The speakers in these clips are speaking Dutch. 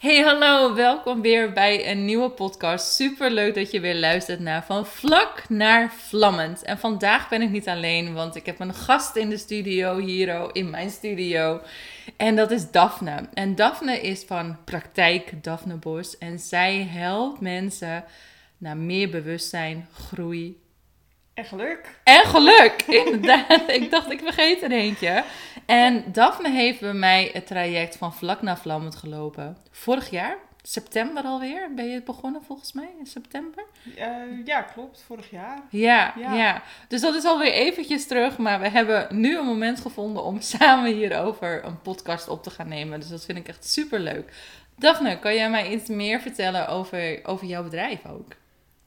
Hey, hallo, welkom weer bij een nieuwe podcast. Super leuk dat je weer luistert naar Van Vlak naar Vlammend. En vandaag ben ik niet alleen, want ik heb een gast in de studio, hier in mijn studio. En dat is Daphne. En Daphne is van Praktijk Daphne Bos. En zij helpt mensen naar meer bewustzijn, groei en geluk. En geluk, inderdaad. ik dacht, ik vergeet er eentje. En Daphne heeft bij mij het traject van vlak naar vlammend gelopen. Vorig jaar, september alweer, ben je begonnen volgens mij, in september? Uh, ja, klopt, vorig jaar. Ja, ja, Dus dat is alweer eventjes terug, maar we hebben nu een moment gevonden om samen hierover een podcast op te gaan nemen. Dus dat vind ik echt super leuk. Daphne, kan jij mij iets meer vertellen over, over jouw bedrijf ook?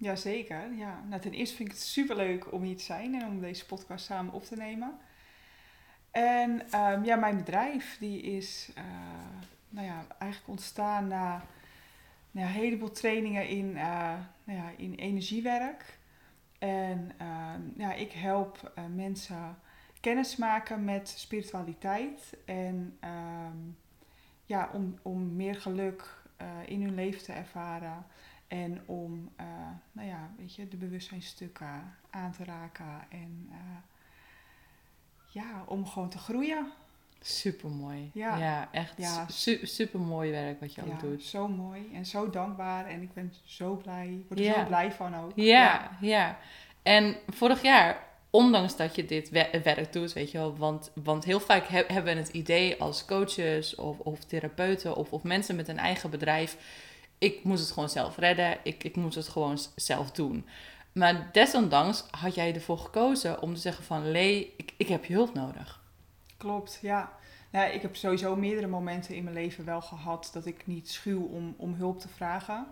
Jazeker, ja. Nou, ten eerste vind ik het super leuk om hier te zijn en om deze podcast samen op te nemen. En um, ja, mijn bedrijf die is uh, nou ja, eigenlijk ontstaan na nou een heleboel trainingen in, uh, nou ja, in energiewerk. En uh, ja, ik help uh, mensen kennis maken met spiritualiteit. En um, ja, om, om meer geluk in hun leven te ervaren. En om nou ja, weet je, de bewustzijnstukken aan te raken. En ja, om gewoon te groeien. Super mooi. Ja, ja echt ja. Su super mooi werk wat je ook doet. Zo mooi en zo dankbaar. En ik ben zo blij. word er zo blij van ook. Ja, ja, En vorig jaar, ondanks dat je dit werk doet, weet je wel, want, want heel vaak hebben we het idee als coaches of, of therapeuten of, of mensen met een eigen bedrijf. Ik moet het gewoon zelf redden. Ik, ik moet het gewoon zelf doen. Maar desondanks had jij ervoor gekozen om te zeggen van... Lee, ik, ik heb je hulp nodig. Klopt, ja. Nou, ik heb sowieso meerdere momenten in mijn leven wel gehad... dat ik niet schuw om, om hulp te vragen.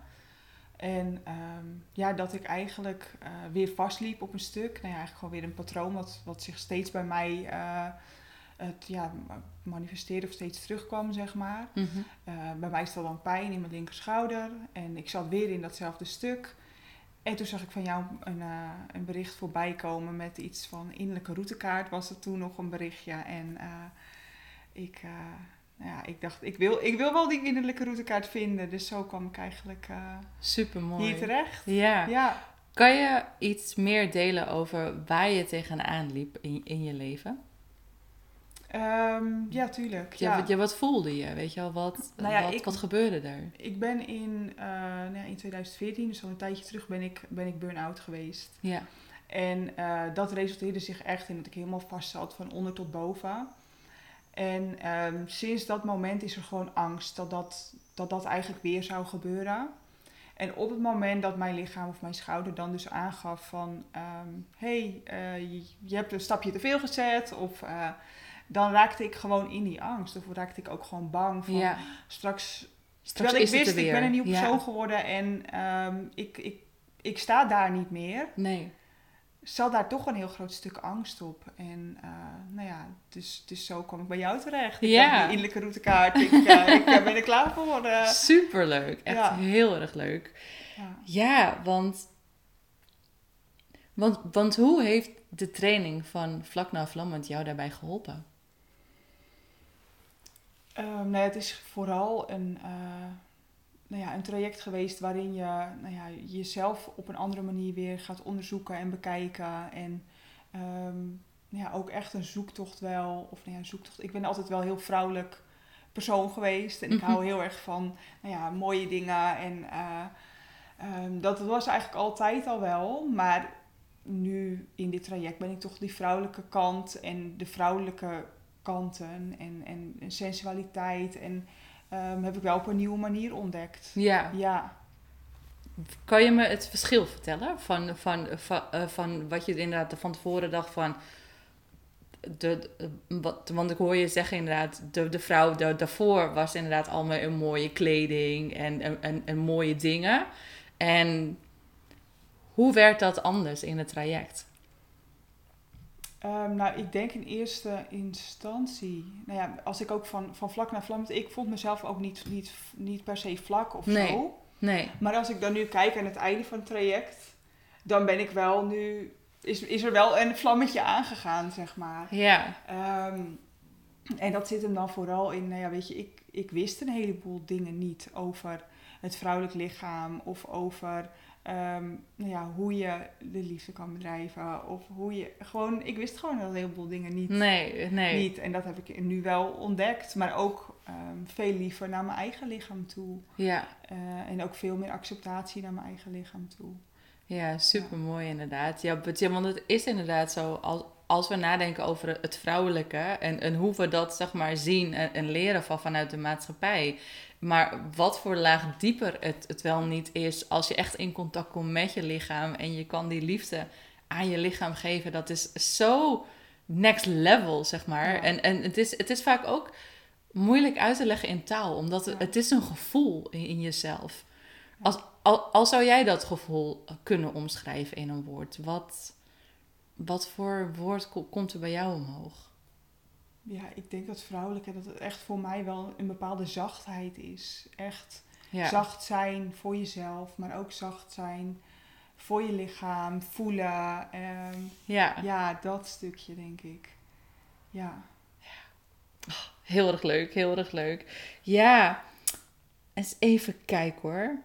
En ehm, ja, dat ik eigenlijk uh, weer vastliep op een stuk. Nou ja, eigenlijk gewoon weer een patroon wat, wat zich steeds bij mij... Uh, het ja, manifesteerde of steeds terugkwam, zeg maar. Mhm. Eh, bij mij is dat dan pijn in mijn linkerschouder. En ik zat weer in datzelfde stuk. En toen zag ik van jou een, uh, een bericht voorbij komen met iets van innerlijke routekaart. Was er toen nog een berichtje. En uh, ik, ja, ik dacht, ik wil, ik wil wel die innerlijke routekaart vinden. Dus zo kwam ik eigenlijk Super mooi. hier terecht. Ja. ja. Kan je iets meer delen over waar je tegenaan liep in, in je leven? Um, ja, tuurlijk. Ja. ja. wat voelde je? Weet je wel, wat, nou ja, wat, ik, wat gebeurde er? Ik ben in, uh, nou, in 2014, dus al een tijdje terug, ben ik, ben ik burn-out geweest. Ja. En uh, dat resulteerde zich echt in dat ik helemaal vast zat van onder tot boven. En um, sinds dat moment is er gewoon angst dat dat, dat dat eigenlijk weer zou gebeuren. En op het moment dat mijn lichaam of mijn schouder dan dus aangaf van... Um, hey, uh, je, je, hebt een stapje te veel gezet of dan raakte ik gewoon in die angst. Of raakte ik ook gewoon bang van ja. straks... Straks terwijl ik wist, ik ben een nieuw persoon geworden en um, ik, ik, ik sta daar niet meer. Nee. Zat daar toch een heel groot stuk angst op. En uh, nou ja, dus, dus zo kwam ik bij jou terecht. Ik ja. die innerlijke routekaart. ik, uh, ik ben er klaar voor. Uh. Superleuk. Echt heel erg leuk. Ja, ja want, want, want hoe heeft de training van Vlak na Vlammend jou daarbij geholpen? Um, nee, het is vooral een, uh, nou ja, een traject geweest waarin je nou ja, jezelf op een andere manier weer gaat onderzoeken en bekijken. En um, ja, ook echt een zoektocht wel. Of nou ja, een zoektocht. Ik ben altijd wel heel vrouwelijk persoon geweest. En ik hou mhm. heel erg van nou ja, mooie dingen. En uh, um, dat was eigenlijk altijd al wel. Maar nu in dit traject ben ik toch die vrouwelijke kant en de vrouwelijke kanten en, en, sensualiteit. En um, heb ik wel op een nieuwe manier ontdekt. Ja. ja. Kan je me het verschil vertellen van, van, van, uh, van wat je inderdaad van tevoren dacht van. De, wat, want ik hoor je zeggen inderdaad, de, de vrouw de, daarvoor was inderdaad allemaal een mooie kleding en, en, en, en mooie dingen. En hoe werd dat anders in het traject? Um, nou, ik denk in eerste instantie, nou ja, als ik ook van, van vlak naar vlak, ik vond mezelf ook niet, niet, niet per se vlak of nee. zo. Nee. Maar als ik dan nu kijk aan het einde van het traject, dan ben ik wel nu, is, is er wel een vlammetje aangegaan, zeg maar. Ja. Um, En dat zit hem dan vooral in, nou ja, weet je, ik, ik wist een heleboel dingen niet over het vrouwelijk lichaam of over ehm, nou ja, hoe je de liefde kan bedrijven. Of hoe je gewoon, ik wist gewoon een heleboel dingen niet. Nee, nee. Niet. En dat heb ik nu wel ontdekt, maar ook ehm, veel liever naar mijn eigen lichaam toe. Ja. Uh, en ook veel meer acceptatie naar mijn eigen lichaam toe. Ja, super mooi inderdaad. Ja, want het is inderdaad zo, als, als we nadenken over het vrouwelijke en, en hoe we dat zeg maar zien en, en, leren van vanuit de maatschappij. Maar wat voor laag dieper het, het wel niet is als je echt in contact komt met je lichaam en je kan die liefde aan je lichaam geven. Dat is zo next level, zeg maar. En, en het, is, het is vaak ook moeilijk uit te leggen in taal, omdat het, het is een gevoel in, in jezelf. Als, al, al zou jij dat gevoel kunnen omschrijven in een woord, wat, wat voor woord komt er bij jou omhoog? Ja, ik denk dat vrouwelijke, dat het echt voor mij wel een bepaalde zachtheid is. Echt zacht zijn voor jezelf, maar ook zacht zijn voor je lichaam, voelen. Um, ja. ja, dat stukje denk ik. Ja. Oh, heel erg leuk, heel erg leuk. Ja, eens even kijken hoor.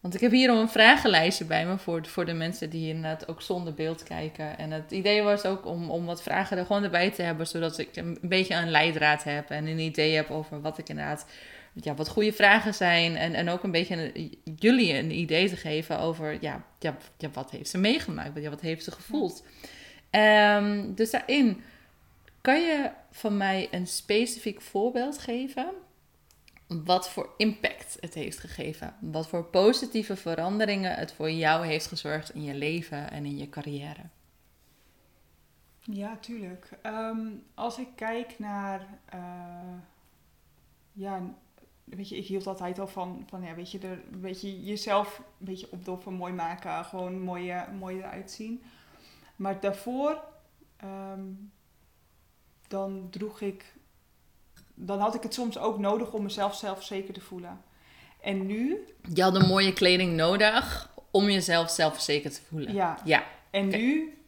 Want ik heb hier een vragenlijstje bij me voor, voor de mensen die inderdaad ook zonder beeld kijken. En het idee was ook om, om wat vragen er gewoon erbij te hebben, zodat ik een beetje een leidraad heb en een idee heb over wat ik inderdaad, ja, wat goede vragen zijn. En, en ook een beetje jullie een idee te geven over, ja, ja, wat heeft ze meegemaakt? Ja, wat heeft ze gevoeld? Um, dus daarin, kan je van mij een specifiek voorbeeld geven wat voor impact het heeft gegeven. Wat voor positieve veranderingen het voor jou heeft gezorgd in je leven en in je carrière. Ja, tuurlijk. Ehm, als ik kijk naar. Uh, ja, weet je, ik hield altijd al van, van ja, weet je, er, weet je, jezelf een beetje opdoffen, mooi maken, gewoon mooi, mooi eruit zien. Maar daarvoor, ehm, dan droeg ik dan had ik het soms ook nodig om mezelf zelfzeker te voelen. En nu... Je had een mooie kleding nodig om jezelf zelfverzekerd te voelen. Ja. ja. En nu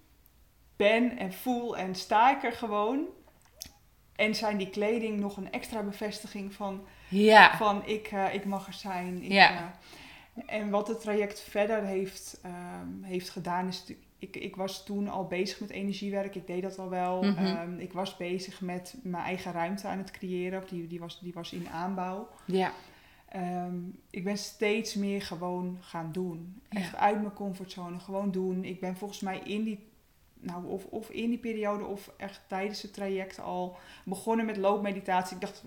ben en voel en sta ik er gewoon. En zijn die kleding nog een extra bevestiging van, ja. van ik, uh, ik mag er zijn. Ik, ja. Uh, en wat het traject verder heeft, um, heeft gedaan is ik, ik was toen al bezig met energiewerk. Ik deed dat al wel. Mhm. Ehm, ik was bezig met mijn eigen ruimte aan het creëren. Die, die, was, die was in aanbouw. Ja. Ehm, ik ben steeds meer gewoon gaan doen. Echt uit mijn comfortzone. Gewoon doen. Ik ben volgens mij in die, nou, of, of in die periode of echt tijdens het traject al begonnen met loopmeditatie. Ik dacht,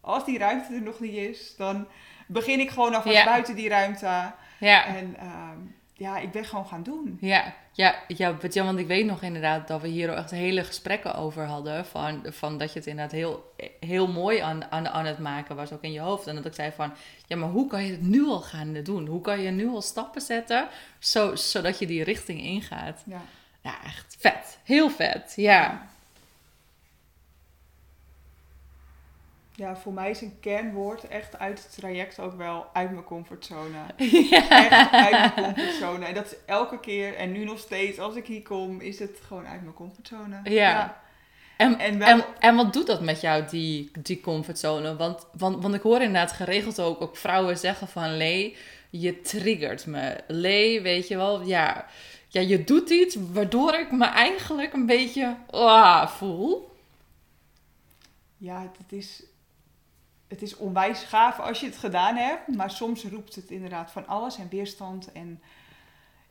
als die ruimte er nog niet is, dan begin ik gewoon alvast buiten die ruimte. Ja. En ehm, ja, ik ben gewoon gaan doen. Ja, ja, ja, ja, want ik weet nog inderdaad dat we hier echt hele gesprekken over hadden. Van, van dat je het inderdaad heel, heel mooi aan, aan, aan het maken was, ook in je hoofd. En dat ik zei van, ja, maar hoe kan je het nu al gaan doen? Hoe kan je nu al stappen zetten, zo, zodat je die richting ingaat? Ja, ja echt vet. Heel vet, ja. Ja, voor mij is een kernwoord echt uit het traject ook wel uit mijn comfortzone. Ja. Echt uit mijn comfortzone. En dat is elke keer en nu nog steeds, als ik hier kom, is het gewoon uit mijn comfortzone. Ja. En, en, en, en, wat doet dat met jou, die, die comfortzone? Want, want, want ik hoor inderdaad geregeld ook, ook vrouwen zeggen van... Lee, je triggert me. Lee, weet je wel, ja, ja, je doet iets waardoor ik me eigenlijk een beetje ah, voel. Ja, het is het is onwijs gaaf als je het gedaan hebt. Maar soms roept het inderdaad van alles en weerstand. En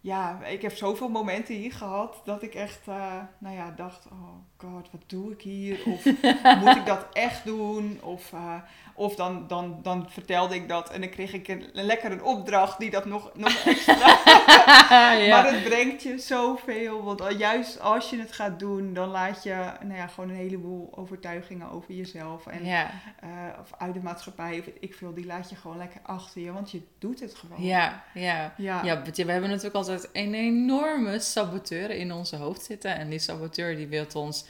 ja, ik heb zoveel momenten hier gehad dat ik echt, uh, nou ja, dacht, oh god, wat doe ik hier? Of moet ik dat echt doen? Of, uh, of dan, dan, dan vertelde ik dat en dan kreeg ik een, lekker een opdracht die dat nog, nog extra. ja. Maar het brengt je zoveel. Want juist als je het gaat doen, dan laat je nou ja, gewoon een heleboel overtuigingen over jezelf. En, ja. uh, of uit de maatschappij, of ik veel, die laat je gewoon lekker achter je. Want je doet het gewoon. Ja, ja. ja. ja we hebben natuurlijk altijd een enorme saboteur in onze hoofd zitten. En die saboteur die wil ons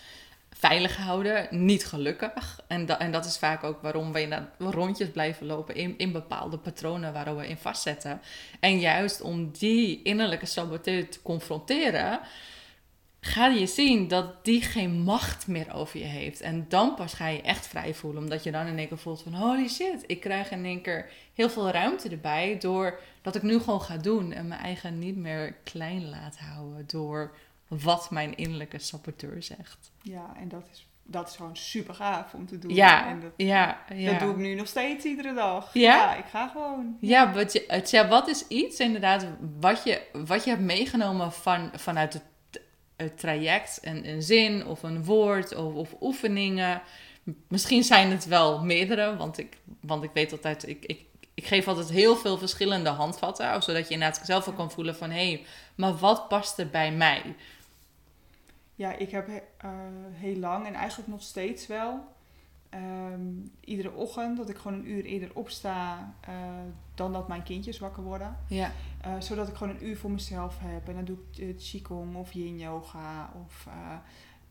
veilig houden, niet gelukkig. En, en dat is vaak ook waarom we inderdaad rondjes blijven lopen in, in bepaalde patronen waar we in vastzetten. En juist om die innerlijke saboteur te confronteren, ga je zien dat die geen macht meer over je heeft. En dan pas ga je echt vrij voelen. Omdat je dan in één keer voelt van holy shit, ik krijg in één keer heel veel ruimte erbij. Doordat ik nu gewoon ga doen en mijn eigen niet meer klein laat houden. Door wat mijn innerlijke saboteur zegt. Ja, en dat is, dat is gewoon super gaaf om te doen. Ja, en dat, ja, ja. dat doe ik nu nog steeds iedere dag. Ja, ik ga gewoon. Ja, ja, wat is iets inderdaad wat je, wat je hebt meegenomen van, vanuit het het traject, een, een zin of een woord of, of, oefeningen. Misschien zijn het wel meerdere, want ik, want ik weet altijd, ik, ik, ik geef altijd heel veel verschillende handvatten, zodat je inderdaad zelf ook kan voelen van hé, hey, maar wat past er bij mij? Ja, ik heb uh, heel lang en eigenlijk nog steeds wel Ehm, iedere ochtend dat ik gewoon een uur eerder opsta uh, dan dat mijn kindjes wakker worden. Ja. Uh, zodat ik gewoon een uur voor mezelf heb. En dan doe ik qigong of yin yoga of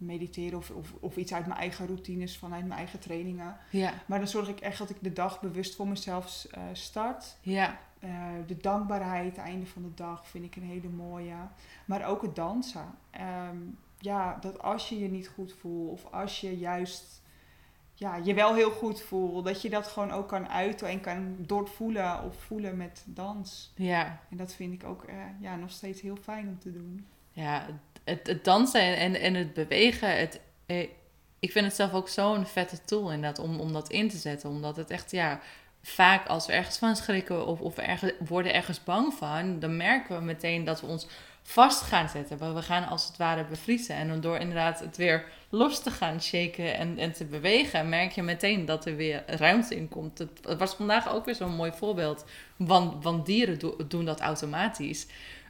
mediteren of, of, of, iets uit mijn eigen routines, vanuit mijn eigen trainingen. Ja. Maar dan zorg ik echt dat ik de dag bewust voor mezelf start. Ja. de dankbaarheid, einde van de dag, vind ik een hele mooie. Maar ook het dansen. Um, ja, dat als je je niet goed voelt of als je juist ja, je wel heel goed voelt. Dat je dat gewoon ook kan uiten en kan doorvoelen of voelen met dans. Ja. En dat vind ik ook uh, ja, nog steeds heel fijn om te doen. Ja, het, dansen en, en het bewegen. Het, eh, ik vind het zelf ook zo'n vette tool inderdaad om, om dat in te zetten. Omdat het echt, ja, vaak als we ergens van schrikken of, of we ergens, worden ergens bang van, dan merken we meteen dat we ons vast gaan zetten. We gaan als het ware bevriezen. En door inderdaad het weer los te gaan shaken en, en te bewegen, merk je meteen dat er weer ruimte in komt. Het was vandaag ook weer zo'n mooi voorbeeld. Want, want dieren doen dat automatisch.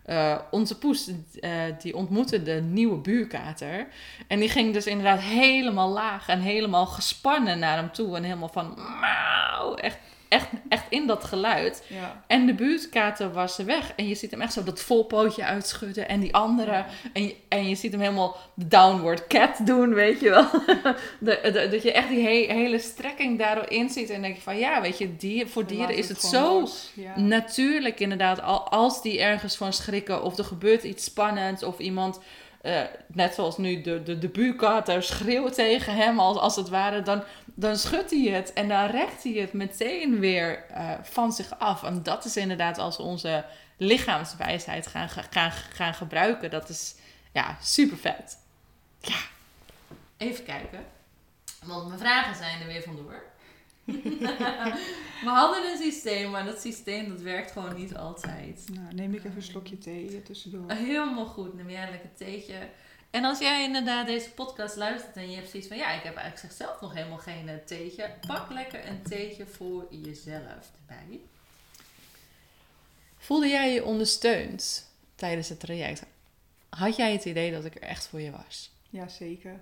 Uh, onze poes uh, die ontmoette de nieuwe buurkater. En die ging dus inderdaad helemaal laag en helemaal gespannen naar hem toe. En helemaal van, mauw, echt echt, echt in dat geluid. Ja. En de buurtkater was weg. En je ziet hem echt zo dat volpootje uitschudden. En die andere. En, je, en je ziet hem helemaal de downward cat doen, weet je wel. de, dat je echt die hele strekking daarin ziet. En denk je van ja, weet je, voor dieren is het, zo natuurlijk inderdaad. Als die ergens van schrikken. Of er gebeurt iets spannends. Of iemand uh, net zoals nu de, de, de schreeuwt tegen hem, als, als het ware, dan, dan schudt hij het en dan rekt hij het meteen weer uh, van zich af. En dat is inderdaad als we onze lichaamswijsheid gaan, gaan, gaan gebruiken. Dat is ja, super vet. Ja, even kijken. Want mijn vragen zijn er weer vandoor. We hadden een systeem, maar dat systeem dat werkt gewoon niet altijd. Nou, neem ik even een slokje thee tussendoor. Helemaal goed, neem jij lekker theetje. En als jij inderdaad deze podcast luistert en je hebt zoiets van... ja, ik heb eigenlijk zelf nog helemaal geen eh, theetje. Pak lekker een theetje voor jezelf erbij. Voelde jij je ondersteund tijdens het traject? Had jij het idee dat ik er echt voor je was? Ja, zeker.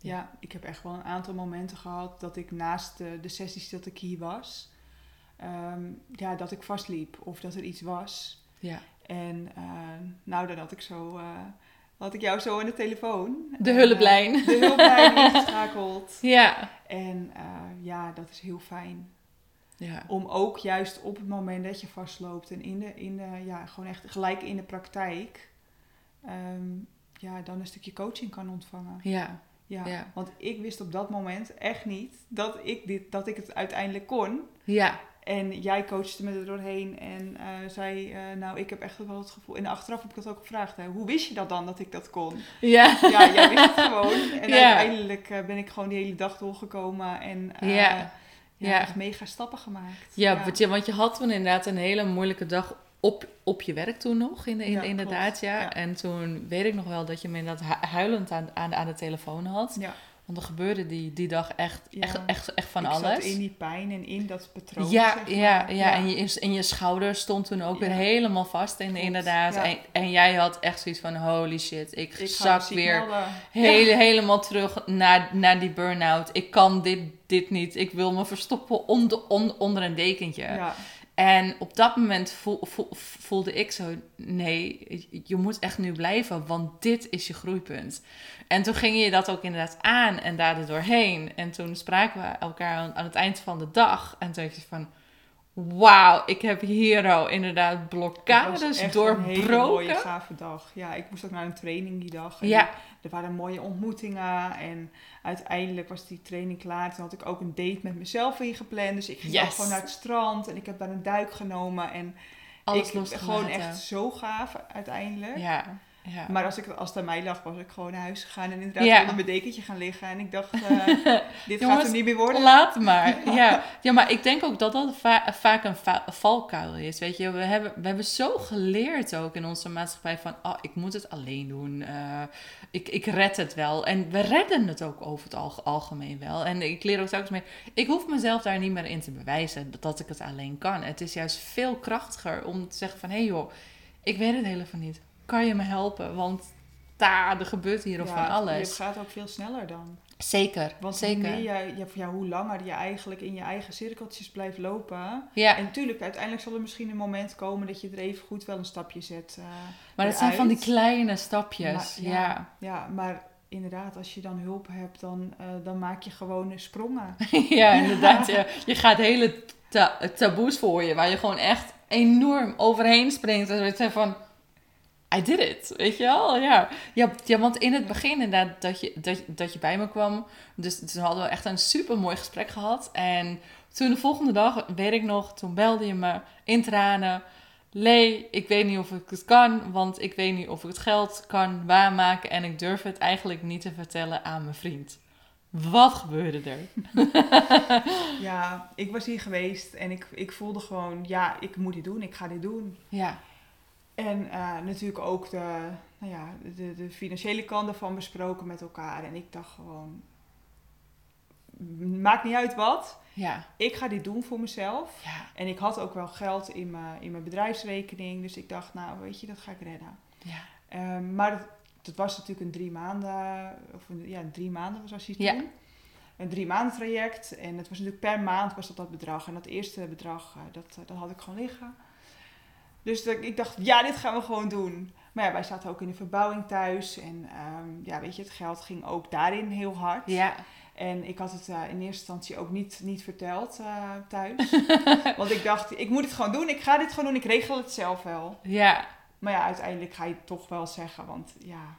Ja, ik heb echt wel een aantal momenten gehad dat ik naast de, de sessies dat ik hier was, ehm, ja, dat ik vastliep of dat er iets was. Ja. En uh, nou, dan had ik zo, uh, had ik jou zo aan de telefoon. De hulplijn. Uh, de hulplijn ingeschakeld. Ja. En ja, dat is heel fijn. Ja. Om ook juist op het moment dat je vastloopt en in de, in de ja, gewoon echt gelijk in de praktijk, um, ja, dan een stukje coaching kan ontvangen. Ja. Ja, want ik wist op dat moment echt niet dat ik, dit, dat ik het uiteindelijk kon. Ja. En jij coachte me er doorheen en uh, zei, uh, nou, ik heb echt wel het gevoel... En achteraf heb ik dat ook gevraagd, hè, hoe wist je dat dan, dat ik dat kon? Ja. Ja, jij wist het gewoon. En uiteindelijk uh, ben ik gewoon die hele dag doorgekomen en... ja. Ja, echt mega stappen gemaakt. Ja, ja. Want, je, want je had toen inderdaad een hele moeilijke dag op, op je werk toen nog, in, in, inderdaad, ja. En toen weet ik nog wel dat je me inderdaad huilend aan, aan, aan de telefoon had. Ja. Want er gebeurde die, die dag echt, echt, echt, echt van ik alles. Zat in die pijn en in dat patroon. Ja, ja, ja, En, je, en je schouder stond toen ook weer helemaal vast. En, inderdaad. En, en, jij had echt zoiets van: holy shit, ik, ik zak weer hele, helemaal terug naar, naar die burn-out. Ik kan dit, dit niet. Ik wil me verstoppen onder, onder een dekentje. Ja. En op dat moment voelde ik zo, nee, je moet echt nu blijven, want dit is je groeipunt. En toen ging je dat ook inderdaad aan en daar doorheen. En toen spraken we elkaar aan, het eind van de dag. En toen dacht je van, wauw, ik heb hier al inderdaad blokkades doorbroken. Een hele mooie, gave dag. Ja, ik moest ook naar een training die dag. En ja. Er waren mooie ontmoetingen en uiteindelijk was die training klaar. Toen had ik ook een date met mezelf ingepland. Dus ik ging yes. gewoon naar het strand en ik heb daar een duik genomen. En Alles ik, gewoon echt zo gaaf uiteindelijk. Ja. Ja. Maar als, ik, als het aan mij lag, was ik gewoon naar huis gegaan en inderdaad ja. onder mijn dekentje gaan liggen. En ik dacht, uh, dit gaat er niet meer worden. Laat maar. ja. ja, maar ik denk ook dat dat vaak een valkuil is. Weet je, we hebben, we hebben zo geleerd ook in onze maatschappij van, oh, ik moet het alleen doen. Uh, ik, ik red het wel. En we redden het ook over het algemeen wel. En ik leer ook telkens mee, ik hoef mezelf daar niet meer in te bewijzen dat, dat ik het alleen kan. Het is juist veel krachtiger om te zeggen van, hé hey joh, ik weet het helemaal niet kan je me helpen? Want daar, er gebeurt hier of van alles. Het gaat ook veel sneller dan. Zeker, Want zeker. Hoe, je, ja, hoe langer je eigenlijk in je eigen cirkeltjes blijft lopen. Ja. En natuurlijk, uiteindelijk zal er misschien een moment komen dat je er even goed wel een stapje zet. Uh, maar dat zijn van die kleine stapjes. ja, ja. maar inderdaad, als je dan hulp hebt, dan, uh, dan maak je gewoon sprongen. ja, inderdaad. Je, je gaat hele taboes voor je, waar je gewoon echt enorm overheen springt. En het van I did it, weet je wel? Ja. Ja, ja, want in het begin inderdaad dat je, dat, dat je bij me kwam, dus toen hadden we echt een super mooi gesprek gehad. En toen de volgende dag, weet ik nog, toen belde je me in tranen. Lee, ik weet niet of ik het kan, want ik weet niet of ik het geld kan waarmaken en ik durf het eigenlijk niet te vertellen aan mijn vriend. Wat gebeurde er? ja, ik was hier geweest en ik, ik voelde gewoon, ja, ik moet dit doen, ik ga dit doen. Ja. En uh, natuurlijk ook de, nou ja, de, de financiële kant ervan besproken met elkaar. En ik dacht gewoon, maakt niet uit wat. Ja. Ik ga dit doen voor mezelf. Ja. En ik had ook wel geld in mijn, in mijn bedrijfsrekening. Dus ik dacht, nou weet je, dat ga ik redden. Ja. Um, maar dat, dat, was natuurlijk een drie maanden, of een, ja, drie maanden zoals je het. Een drie maanden traject. En het was natuurlijk per maand was dat dat bedrag. En dat eerste bedrag, uh, dat, uh, dat had ik gewoon liggen. Dus dat, ik dacht, ja, dit gaan we gewoon doen. Maar ja, wij zaten ook in de verbouwing thuis. En ehm, ja, weet je, het geld ging ook daarin heel hard. Ja. En ik had het uh, in eerste instantie ook niet, niet verteld uh, thuis. Want ik dacht, ik moet het gewoon doen. Ik ga dit gewoon doen. Ik regel het zelf wel. Ja. Maar ja, uiteindelijk ga je het toch wel zeggen. Want ja,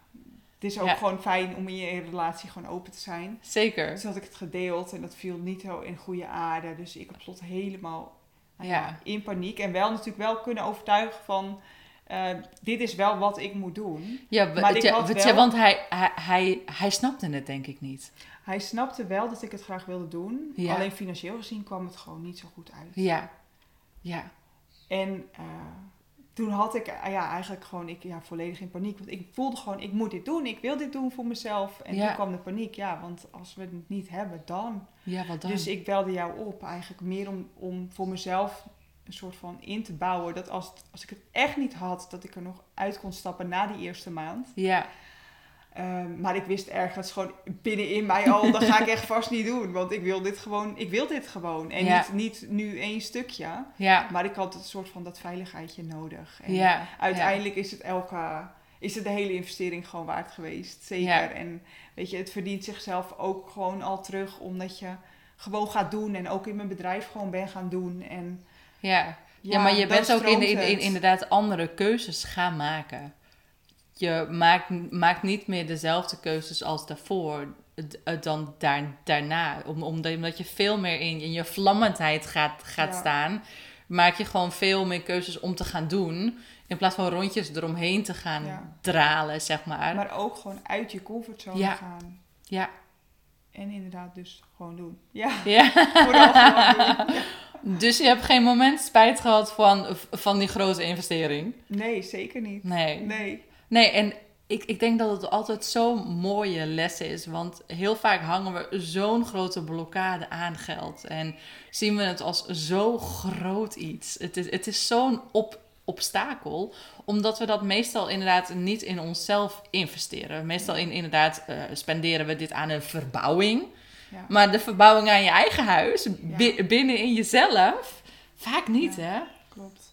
het is ook gewoon fijn om in je relatie gewoon open te zijn. Zeker. Dus had ik het gedeeld en dat viel niet zo in goede aarde. Dus ik heb plot helemaal ja. in paniek. En wel natuurlijk wel kunnen overtuigen van... Uh, dit is wel wat ik moet doen. Ja, maar ik had wel, want hij, hij, hij, hij snapte het denk ik niet. Hij snapte wel dat ik het graag wilde doen. Alleen financieel gezien kwam het gewoon niet zo goed uit. Ja, ja. En uh, toen had ik uh, ja, eigenlijk gewoon ik, ja, volledig in paniek. Want ik voelde gewoon, ik moet dit doen. Ik wil dit doen voor mezelf. En toen kwam de paniek. Ja, want als we het niet hebben, dan. Ja, wat dan? Dus ik belde jou op eigenlijk meer om, om voor mezelf een soort van in te bouwen. Dat als, als ik het echt niet had, dat ik er nog uit kon stappen na die eerste maand. Ja. Um, maar ik wist ergens gewoon binnenin mij al, dat ga ik echt vast niet doen. Want ik wil dit gewoon, ik wil dit gewoon. En niet, niet nu één stukje. Ja. Maar ik had een soort van dat veiligheidje nodig. En ja. uiteindelijk is het elke, is het de hele investering gewoon waard geweest. Zeker. En weet je, het verdient zichzelf ook gewoon al terug, omdat je gewoon gaat doen. En ook in mijn bedrijf gewoon ben gaan doen. En ja, ja, maar je bent ook in, in, in, inderdaad andere keuzes gaan maken je maakt, maakt niet meer dezelfde keuzes als daarvoor dan daar, daarna. Om, omdat je veel meer in, in je vlammendheid gaat, gaat staan, maak je gewoon veel meer keuzes om te gaan doen. In plaats van rondjes eromheen te gaan dralen, zeg maar. Maar ook gewoon uit je comfortzone gaan. Ja. En inderdaad dus gewoon doen. Ja. ja. gewoon doen. Dus je hebt geen moment spijt gehad van, van die grote investering? Nee, zeker niet. Nee. Nee. Nee, en ik, ik denk dat het altijd zo'n mooie les is. Want heel vaak hangen we zo'n grote blokkade aan geld. En zien we het als zo groot iets. Het is, het is zo'n op, obstakel, omdat we dat meestal inderdaad niet in onszelf investeren. Meestal in, inderdaad uh, spenderen we dit aan een verbouwing. Ja. Maar de verbouwing aan je eigen huis, binnen in jezelf, vaak niet, hè?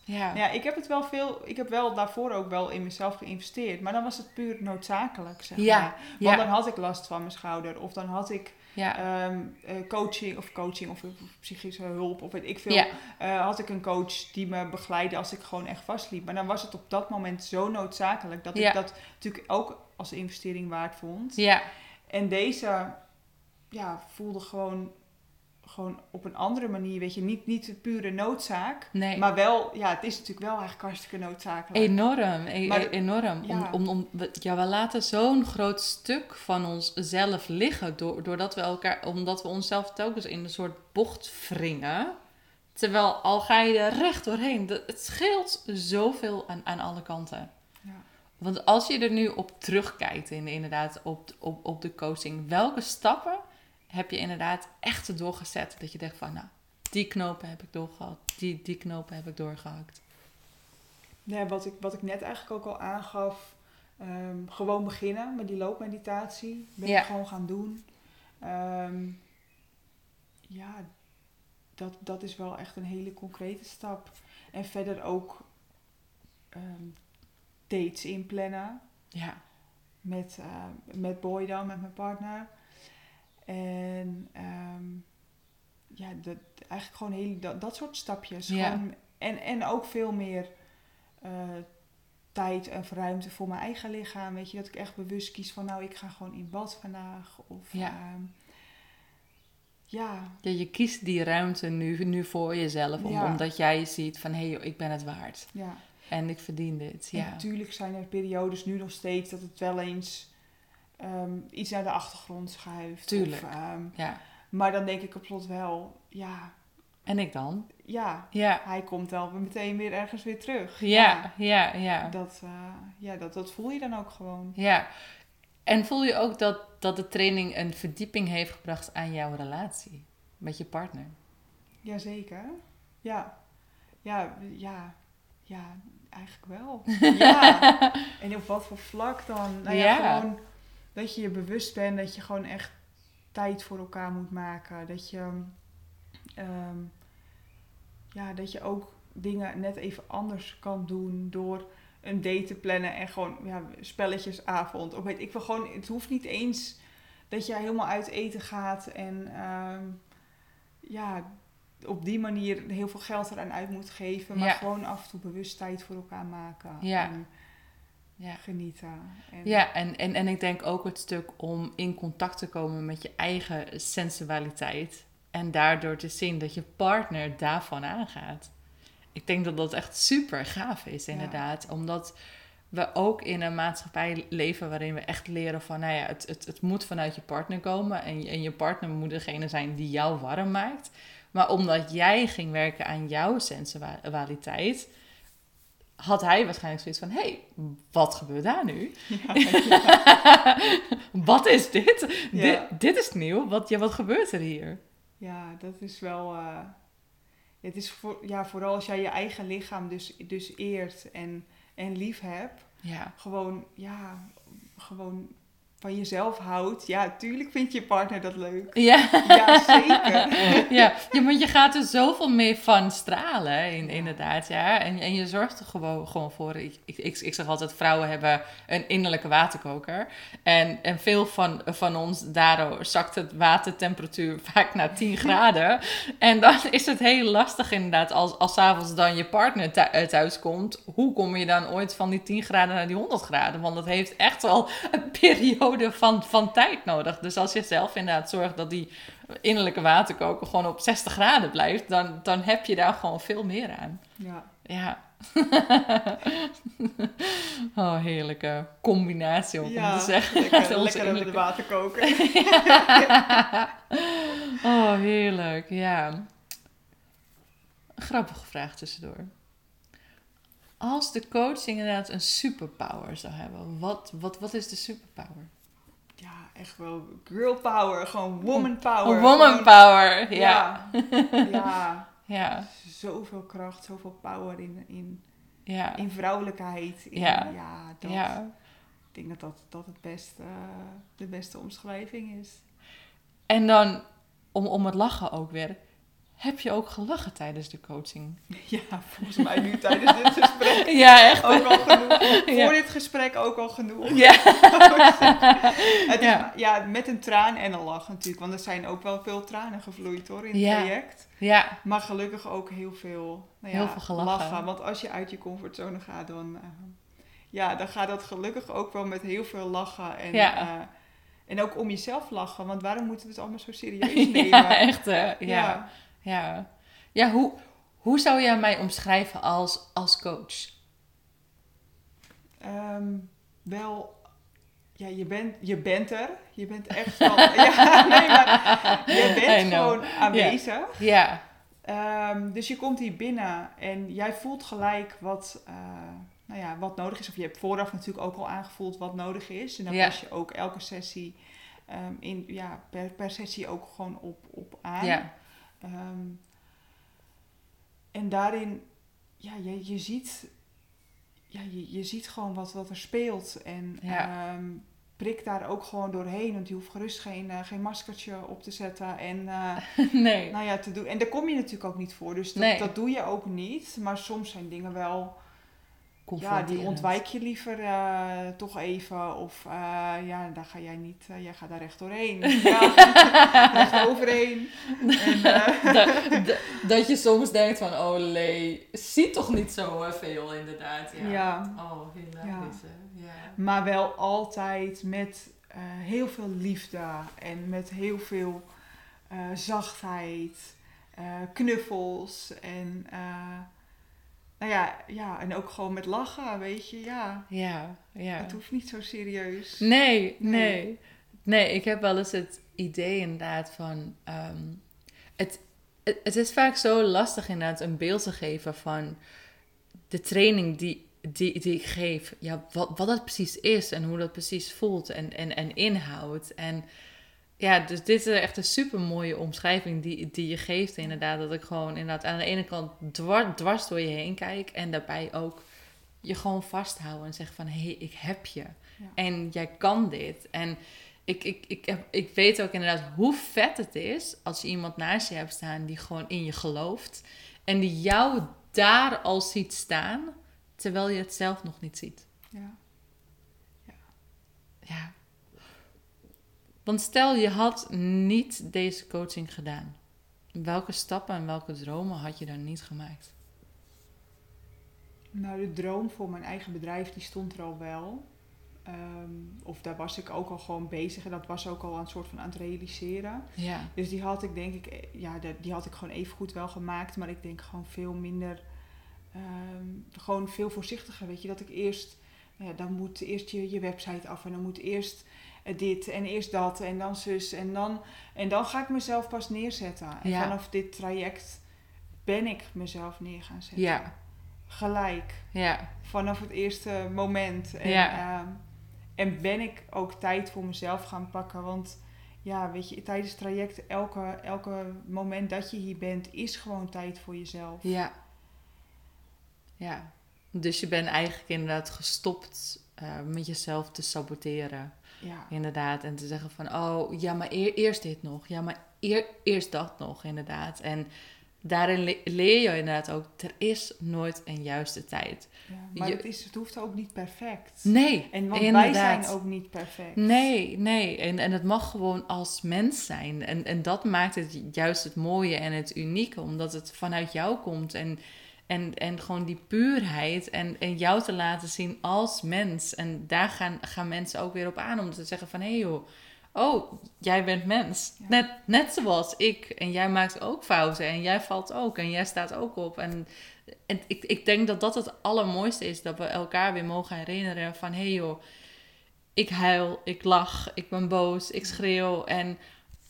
Ja. ja, ik heb het wel veel, ik heb wel daarvoor ook wel in mezelf geïnvesteerd, maar dan was het puur noodzakelijk, zeg ja. maar. Want dan had ik last van mijn schouder, of dan had ik Ja. Ehm, eh, coaching of coaching of, psychische hulp of weet ik veel. Eh, had ik een coach die me begeleidde als ik gewoon echt vastliep. Maar dan was het op dat moment zo noodzakelijk dat ik dat natuurlijk ook als investering waard vond. Ja. En deze ja, voelde gewoon gewoon op een andere manier, weet je, niet, niet de pure noodzaak. Nee. Maar wel, ja, het is natuurlijk wel eigenlijk hartstikke noodzakelijk. Enorm, e maar, enorm. Ja. Om, om, om, ja, we laten zo'n groot stuk van onszelf liggen, door, doordat we elkaar, omdat we onszelf telkens in een soort bocht wringen. Terwijl al ga je er recht doorheen, het scheelt zoveel aan, aan alle kanten. Ja. Want als je er nu op terugkijkt, in, inderdaad, op, op, op de coaching, welke stappen heb je inderdaad echt doorgezet. Dat je denkt van, nou, die knopen heb ik doorgehakt, die, die knopen heb ik doorgehakt. Ja, wat ik, wat ik net eigenlijk ook al aangaf, ehm, gewoon beginnen met die loopmeditatie. Ben je gewoon gaan doen. Ehm, ja, dat, dat is wel echt een hele concrete stap. En verder ook um, dates inplannen. Ja. Met, uh, met Boy dan, met mijn partner. En um, ja, dat, eigenlijk gewoon heel, dat, dat soort stapjes. Ja. Gewoon, en, en ook veel meer uh, tijd en ruimte voor mijn eigen lichaam. Weet je, dat ik echt bewust kies van nou, ik ga gewoon in bad vandaag. Of ja. Um, ja. ja. Je kiest die ruimte nu, nu voor jezelf. Om, Omdat jij ziet van hé, hey, ik ben het waard. Ja. En ik verdien dit. Ja. natuurlijk zijn er periodes nu nog steeds dat het wel eens um, iets naar de achtergrond schuift. Tuurlijk. Of, um, ja. Maar dan denk ik op slot wel, ja. En ik dan? Ja, ja. hij komt wel meteen weer ergens weer terug. Ja, ja, ja. Dat, uh, ja dat, dat voel je dan ook gewoon. Ja. En voel je ook dat, dat de training een verdieping heeft gebracht aan jouw relatie met je partner? Jazeker. Ja. Ja, ja, ja, eigenlijk wel. ja. En op wat voor vlak dan? Nou ja, ja. gewoon dat je je bewust bent dat je gewoon echt tijd voor elkaar moet maken. Dat je, ehm, ja, dat je ook dingen net even anders kan doen door een date te plannen en gewoon ja, spelletjesavond. Of weet ik wil gewoon, het hoeft niet eens dat je helemaal uit eten gaat en ehm, ja, op die manier heel veel geld eraan uit moet geven. Maar gewoon af en toe bewust tijd voor elkaar maken. Ja ja. genieten. En... Ja, en, en, en ik denk ook het stuk om in contact te komen met je eigen sensualiteit. En daardoor te zien dat je partner daarvan aangaat. Ik denk dat dat echt super gaaf is, inderdaad. Omdat we ook in een maatschappij leven waarin we echt leren van, nou ja, het, het, het moet vanuit je partner komen. En, en je partner moet degene zijn die jou warm maakt. Maar omdat jij ging werken aan jouw sensualiteit, had hij waarschijnlijk zoiets van: hé, hey, wat gebeurt daar nu? wat is dit? dit? Dit is nieuw. Wat, ja, wat gebeurt er hier? Ja, dat is wel. Uh, het is voor, ja, vooral als jij je eigen lichaam dus, dus eert en, en lief hebt. Ja. Gewoon, ja, gewoon van jezelf houdt, ja, tuurlijk vindt je partner dat leuk. Ja, ja zeker. ja. ja, want je gaat er zoveel meer van stralen, in, inderdaad. Ja. En, en je zorgt er gewoon, gewoon voor. Ik, ik, ik, zeg altijd, vrouwen hebben een innerlijke waterkoker. En, en veel van, van ons, daardoor zakt het watertemperatuur vaak naar 10 graden. En dan is het heel lastig inderdaad, als, als avonds dan je partner eh, thuis komt. Hoe kom je dan ooit van die 10 graden naar die 100 graden? Want dat heeft echt wel een periode van, van tijd nodig. Dus als je zelf inderdaad zorgt dat die innerlijke waterkoker gewoon op 60 graden blijft, dan, dan heb je daar gewoon veel meer aan. Ja. Ja. oh, heerlijke combinatie om te zeggen. Lekker, lekker met de waterkoker. oh, heerlijk. Ja. Grappige vraag tussendoor. Als de coaching inderdaad een superpower zou hebben, wat, wat, wat is de superpower? Echt wel girl power, gewoon woman power. Woman power, ja. Ja. ja. Zoveel kracht, zoveel power in, in, ja. in vrouwelijkheid. In, ja. Ja, dat, ja. Ik denk dat dat, dat het beste, de beste omschrijving is. En dan, om, om het lachen ook weer, Heb je ook gelachen tijdens de coaching? Ja, volgens mij nu tijdens dit gesprek. Ja, echt. Ook al genoeg. Voor dit gesprek ook al genoeg. Ja. het is, ja. ja. met een traan en een lach natuurlijk. Want er zijn ook wel veel tranen gevloeid hoor in het traject. Ja. Maar gelukkig ook heel veel, nou ja, heel veel gelachen. lachen. Want als je uit je comfortzone gaat, dan, uh, ja, dan gaat dat gelukkig ook wel met heel veel lachen. En, ja. Uh, en ook om jezelf lachen. Want waarom moeten we het allemaal zo serieus nemen? ja, echt hè? ja. Ja, ja hoe, hoe zou jij mij omschrijven als, als coach? Um, wel, ja, je bent, je bent er. Je bent echt wel... ja, nee, maar je bent gewoon aanwezig. Ja. Yeah. Um, dus je komt hier binnen en jij voelt gelijk wat, uh, nou ja, wat nodig is. Of je hebt vooraf natuurlijk ook al aangevoeld wat nodig is. En dan pas je ook elke sessie um, in, ja, per, per sessie ook gewoon op, op aan. Ja. Um, en daarin, ja, je, je ziet, ja, je, je ziet gewoon wat, wat er speelt. En Ja. um, prik daar ook gewoon doorheen. Want je hoeft gerust geen, uh, geen maskertje op te zetten. En, uh, nee. nou ja, te doen. en daar kom je natuurlijk ook niet voor. Dus dat, Nee. dat doe je ook niet. Maar soms zijn dingen wel... Ja, die ontwijk je liever uh, toch even. Of uh, ja, daar ga jij niet, uh, jij gaat daar recht doorheen. Ja, recht overheen. En, dat, dat, dat je soms denkt van, oh lee, zie toch niet zo veel inderdaad. Ja. Ja. Oh, hilarisch. Ja. ja. Maar wel altijd met heel veel liefde en met heel veel zachtheid, knuffels en nou ja, ja, en ook gewoon met lachen, weet je, ja. Ja, ja. Het hoeft niet zo serieus. Nee, nee. Nee, ik heb wel eens het idee inderdaad van... Um, het, het, het is vaak zo lastig inderdaad een beeld te geven van de training die, die, die ik geef. Ja, wat, wat dat precies is en hoe dat precies voelt en, en, en inhoudt. En ja, dus dit is echt een super mooie omschrijving die, die je geeft inderdaad. Dat ik gewoon inderdaad aan de ene kant dwars, dwars door je heen kijk. En daarbij ook je gewoon vasthouden en zeggen van... Hé, hey, ik heb je. Ja. En jij kan dit. En ik, ik, ik, ik weet ook inderdaad hoe vet het is... als je iemand naast je hebt staan die gewoon in je gelooft. En die jou daar al ziet staan... terwijl je het zelf nog niet ziet. Ja. Ja. ja. Want stel je had niet deze coaching gedaan. Welke stappen en welke dromen had je dan niet gemaakt? Nou, de droom voor mijn eigen bedrijf, die stond er al wel. Um, of daar was ik ook al gewoon bezig en dat was ook al een soort van aan het realiseren. Ja. Dus die had ik denk ik, ja, die had ik gewoon even goed wel gemaakt, maar ik denk gewoon veel minder, um, gewoon veel voorzichtiger. Weet je, dat ik eerst, ja, dan moet eerst je, je website af en dan moet eerst dit en eerst dat en dan zus en dan, en dan ga ik mezelf pas neerzetten. En ja. vanaf dit traject ben ik mezelf neer gaan zetten. Ja. Gelijk. Ja. Vanaf het eerste moment. En, ja. uh, en ben ik ook tijd voor mezelf gaan pakken. Want ja, weet je, tijdens het traject, elke, elke moment dat je hier bent, is gewoon tijd voor jezelf. Ja. Ja. Dus je bent eigenlijk inderdaad gestopt uh, met jezelf te saboteren. Ja. Inderdaad. En te zeggen van, oh, ja, maar eer, eerst dit nog. Ja, maar eer, eerst dat nog, inderdaad. En daarin le leer je inderdaad ook, er is nooit een juiste tijd. Ja, maar je, het, is, het hoeft ook niet perfect. Nee, En want inderdaad. wij zijn ook niet perfect. Nee, nee. En, en het mag gewoon als mens zijn. En, en dat maakt het juist het mooie en het unieke. Omdat het vanuit jou komt. En, en, en gewoon die puurheid. En, en jou te laten zien als mens. En daar gaan, gaan mensen ook weer op aan. Om te zeggen van, hé hey joh. Oh, jij bent mens. Ja. Net, net zoals ik. En jij maakt ook fouten. En jij valt ook. En jij staat ook op. En, en ik, ik denk dat dat het allermooiste is. Dat we elkaar weer mogen herinneren van... Hé hey joh, ik huil, ik lach, ik ben boos, ik schreeuw. En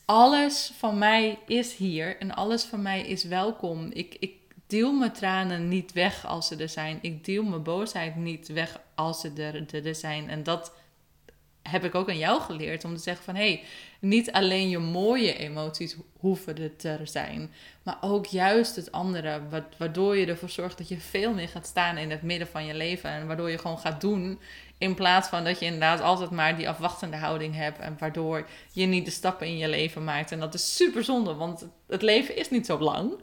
alles van mij is hier. En alles van mij is welkom. Ik, ik deel mijn tranen niet weg als ze er zijn. Ik deel mijn boosheid niet weg als ze er, er, zijn. En dat heb ik ook aan jou geleerd om te zeggen van hé, hey, niet alleen je mooie emoties hoeven er te zijn, maar ook juist het andere, waardoor je ervoor zorgt dat je veel meer gaat staan in het midden van je leven en waardoor je gewoon gaat doen in plaats van dat je inderdaad altijd maar die afwachtende houding hebt en waardoor je niet de stappen in je leven maakt en dat is super zonde, want het leven is niet zo lang.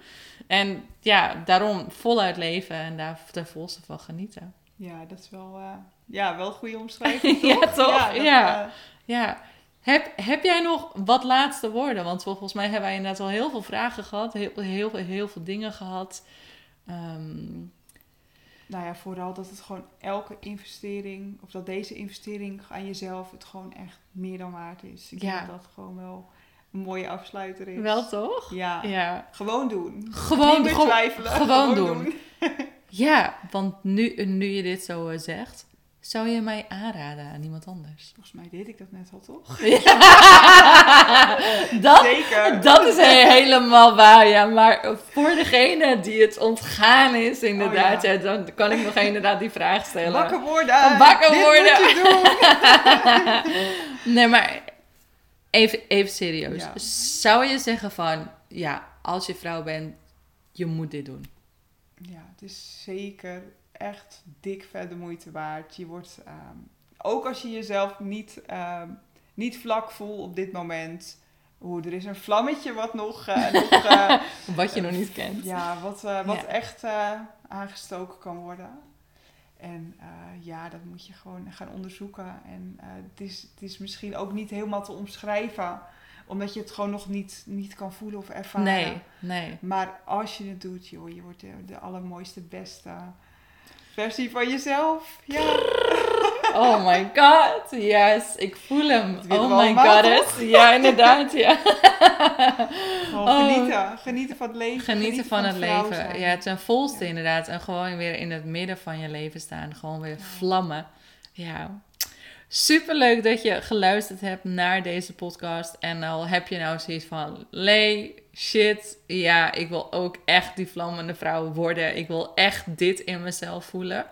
En ja, daarom voluit leven en daar ten volste van genieten. Ja, dat is wel, uh, ja, wel een goede omschrijving. ja, toch? Ja. ja. Eh, ja. Heb, heb jij nog wat laatste woorden? Want volgens mij hebben wij inderdaad al heel veel vragen gehad, heel, heel, heel, heel veel dingen gehad. Um, nou ja, vooral dat het gewoon elke investering, of dat deze investering aan jezelf het gewoon echt meer dan waard is. Ik ja. denk dat gewoon wel een mooie afsluiter is. Wel toch? Ja. ja. Gewoon doen. Gewoon, Niet twijfelen. Gewoon, doen. doen. ja, want nu, nu je dit zo uh, zegt, zou je mij aanraden aan iemand anders? Volgens mij deed ik dat net al, toch? dat, Zeker. Dat is helemaal waar, ja. Maar voor degene die het ontgaan is, inderdaad, oh, dan kan ik nog inderdaad die vraag stellen. Bakken worden. Bakken worden. Moet je doen. nee, maar even, even serieus. Zou je zeggen van, ja, als je vrouw bent, je moet dit doen? Ja, het is zeker echt dik vet de moeite waard. Je wordt, ehm, ook als je jezelf niet, ehm, niet vlak voelt op dit moment. Hoe er is een vlammetje wat nog. Uh, nog uh, wat je nog niet kent. Ja, wat, uh, wat echt aangestoken kan worden. En ja, dat moet je gewoon gaan onderzoeken. En het, is, het is misschien ook niet helemaal te omschrijven omdat je het gewoon nog niet, niet kan voelen of ervaren. Nee, nee. Maar als je het doet, joh, je wordt de, de allermooiste, beste versie van jezelf. Ja. Oh my god, yes, ik voel hem. Oh my god, ja inderdaad, ja. Oh. genieten, genieten van het leven. Genieten, van, het leven, ja, ten volste inderdaad. En gewoon weer in het midden van je leven staan, gewoon weer vlammen. Ja, Super leuk dat je geluisterd hebt naar deze podcast. En al heb je nou zoiets van: Lee, shit, ja, ik wil ook echt die vlammende vrouw worden. Ik wil echt dit in mezelf voelen.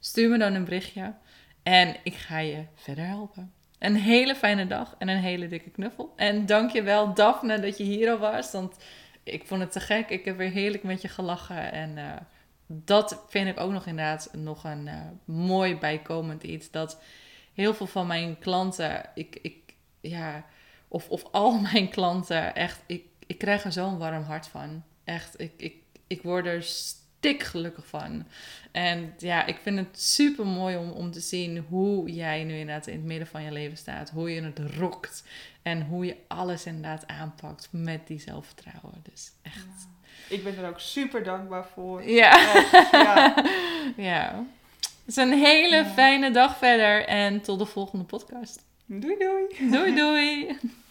Stuur me dan een berichtje en ik ga je verder helpen. Een hele fijne dag en een hele dikke knuffel. En dankjewel Daphne dat je hier al was, want ik vond het te gek. Ik heb weer heerlijk met je gelachen en uh, dat vind ik ook nog inderdaad nog een uh, mooi bijkomend iets. Dat heel veel van mijn klanten, ik, ik, ja, of, of al mijn klanten, echt, ik, ik krijg er zo'n warm hart van. Echt, ik, ik, ik word er stik gelukkig van. En ja, ik vind het super mooi om, om te zien hoe jij nu inderdaad in het midden van je leven staat. Hoe je het rokt. En hoe je alles inderdaad aanpakt met die zelfvertrouwen. Dus echt. Ik ben er ook super dankbaar voor. Ja. ja. ja. Dus een hele fijne dag verder en tot de volgende podcast. Doei doei. Doei doei.